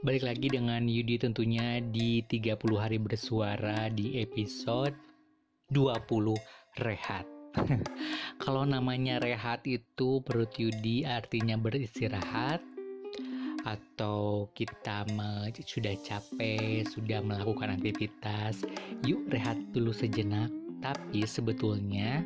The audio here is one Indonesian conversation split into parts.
Balik lagi dengan Yudi tentunya di 30 hari bersuara di episode 20 rehat. Kalau namanya rehat itu perut Yudi artinya beristirahat atau kita sudah capek, sudah melakukan aktivitas, yuk rehat dulu sejenak. Tapi sebetulnya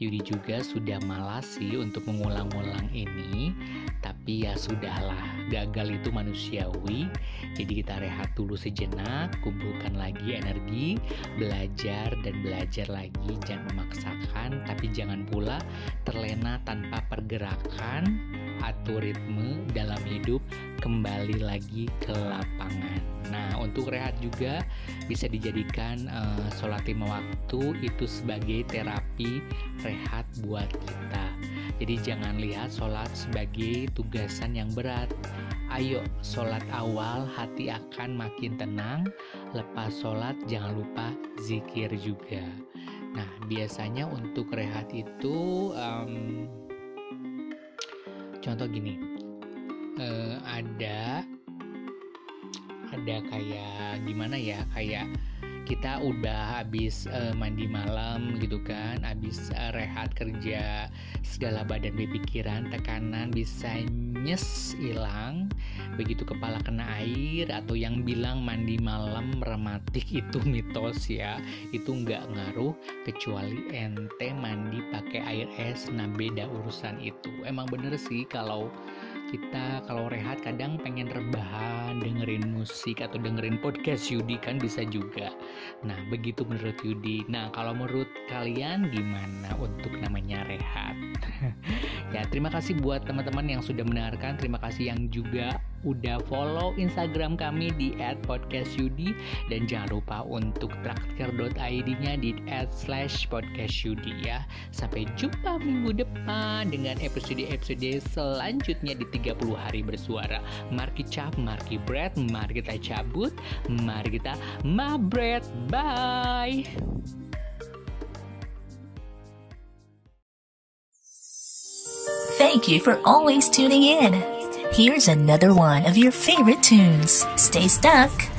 Yudi juga sudah malas sih untuk mengulang-ulang ini tapi ya sudahlah gagal itu manusiawi. Jadi kita rehat dulu sejenak kumpulkan lagi energi belajar dan belajar lagi. Jangan memaksakan tapi jangan pula terlena tanpa pergerakan atau ritme dalam hidup kembali lagi ke lapangan. Nah untuk rehat juga bisa dijadikan uh, sholat lima waktu itu sebagai terapi rehat buat kita jadi jangan lihat sholat sebagai tugasan yang berat. Ayo, sholat awal hati akan makin tenang. Lepas sholat jangan lupa zikir juga. Nah, biasanya untuk rehat itu um, contoh gini. Uh, ada ada kayak gimana ya kayak kita udah habis uh, mandi malam gitu kan habis uh, rehat kerja segala badan berpikiran tekanan bisa nyes hilang. Begitu kepala kena air atau yang bilang mandi malam rematik itu mitos ya. Itu nggak ngaruh kecuali ente mandi pakai air es. Nah beda urusan itu. Emang bener sih kalau kita kalau rehat kadang pengen rebahan dengerin musik atau dengerin podcast Yudi kan bisa juga. Nah begitu menurut Yudi. Nah kalau menurut kalian gimana untuk namanya rehat? Ya terima kasih buat teman-teman yang sudah mendengarkan. Terima kasih yang juga udah follow Instagram kami di @podcastyudi dan jangan lupa untuk traktir.id-nya di @podcastyudi ya. Sampai jumpa minggu depan dengan episode-episode selanjutnya di 30 hari bersuara. Mari cap, mari bread, mari kita cabut, mari kita mabret. Bye. Thank you for always tuning in. Here's another one of your favorite tunes. Stay stuck.